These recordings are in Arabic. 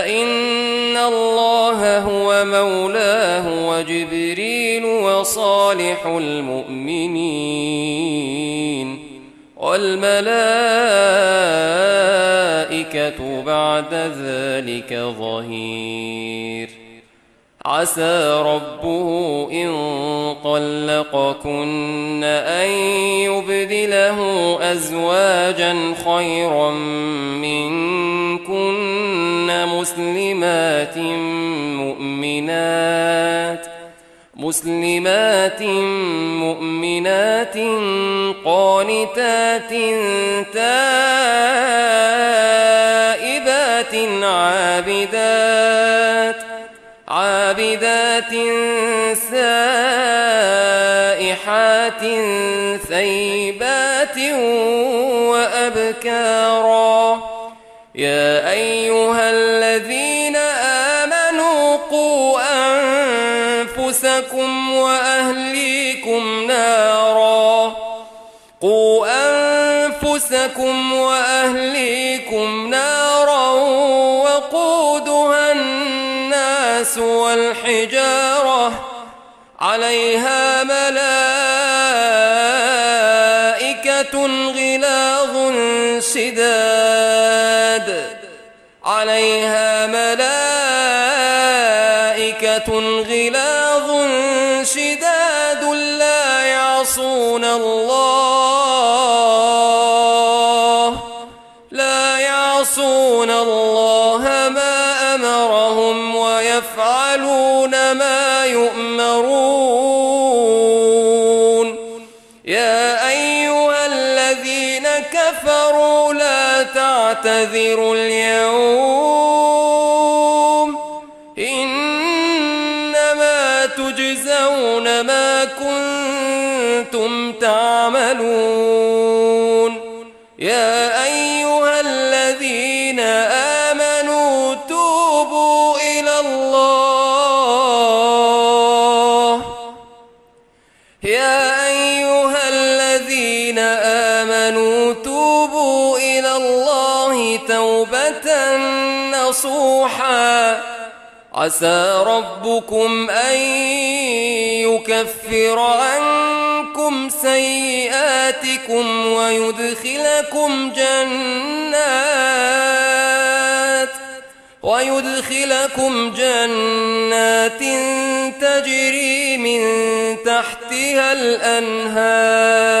فإن الله هو مولاه وجبريل وصالح المؤمنين والملائكة بعد ذلك ظهير عسى ربه إن طلقكن أن يبدله أزواجا خيرا مسلمات مؤمنات مسلمات مؤمنات قانتات تائبات عابدات عابدات سائحات ثيبات وأبكارا يا أيها الذين آمنوا قوا أنفسكم وأهليكم نارا. قوا أنفسكم وأهليكم نارا وقودها الناس والحجارة. عليها ملائكة غلاظ شداد. عليها ملائكة غلاظ شداد لا يعصون الله لا يعصون الله ما أمرهم ويفعلون ما يؤمرون. كفروا لا تعتذروا اليوم إنما تجزون ما كنتم تعملون يا أيها الذين آمنوا توبوا إلى الله يا توبة نصوحا. عسى ربكم أن يكفر عنكم سيئاتكم ويدخلكم جنات ويدخلكم جنات تجري من تحتها الأنهار.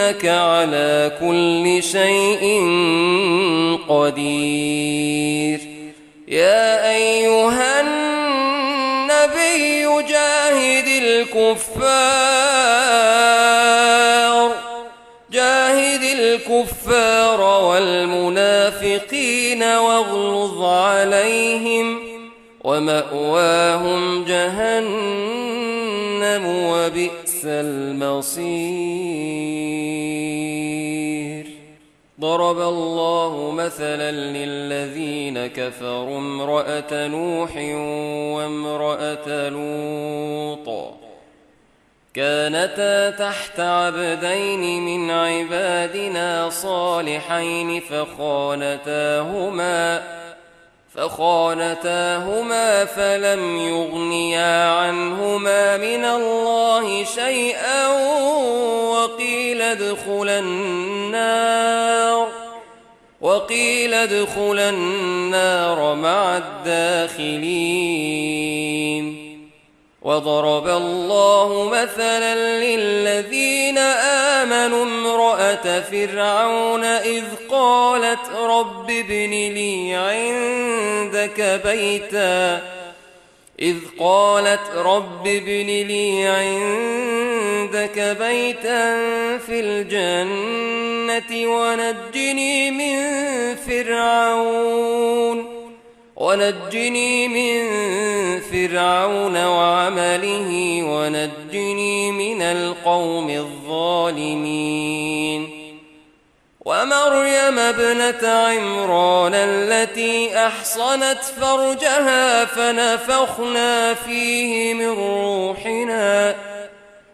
إنك على كل شيء قدير. يا أيها النبي جاهد الكفار جاهد الكفار والمنافقين واغلظ عليهم ومأواهم جهنم. وبئس المصير. ضرب الله مثلا للذين كفروا امرأة نوح وامرأة لوط. كانتا تحت عبدين من عبادنا صالحين فخانتاهما فخانتاهما فلم يغنيا عنهما من الله شيئا وقيل ادخلا النار وقيل ادخلا النار مع الداخلين. وضرب الله مثلا للذين آمنوا امرأة فرعون إذ قالت رب ابن لي عندك بيتا إذ قالت رب ابن لي عندك بيتا في الجنة ونجني من فرعون ونجني من فرعون وعمله ونجني من القوم الظالمين. ومريم ابنة عمران التي أحصنت فرجها فنفخنا فيه من روحنا